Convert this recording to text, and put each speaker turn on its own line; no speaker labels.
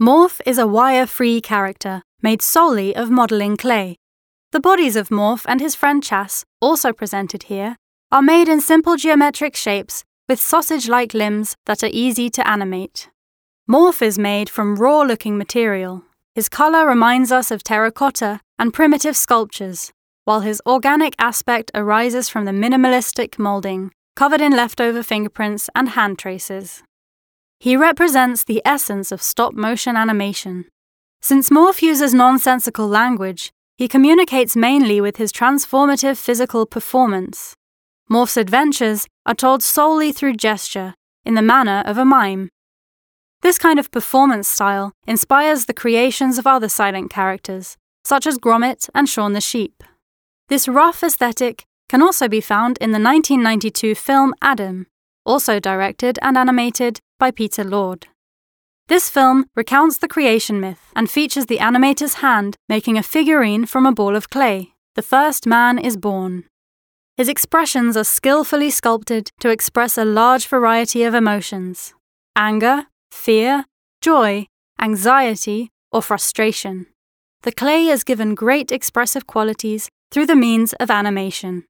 Morph is a wire free character made solely of modelling clay. The bodies of Morph and his friend Chas, also presented here, are made in simple geometric shapes with sausage like limbs that are easy to animate. Morph is made from raw looking material. His colour reminds us of terracotta and primitive sculptures, while his organic aspect arises from the minimalistic moulding, covered in leftover fingerprints and hand traces. He represents the essence of stop motion animation. Since Morph uses nonsensical language, he communicates mainly with his transformative physical performance. Morph's adventures are told solely through gesture, in the manner of a mime. This kind of performance style inspires the creations of other silent characters, such as Gromit and Shaun the Sheep. This rough aesthetic can also be found in the 1992 film Adam, also directed and animated by Peter Lord. This film recounts the creation myth and features the animator's hand making a figurine from a ball of clay. The first man is born. His expressions are skillfully sculpted to express a large variety of emotions anger, fear, joy, anxiety, or frustration. The clay is given great expressive qualities through the means of animation.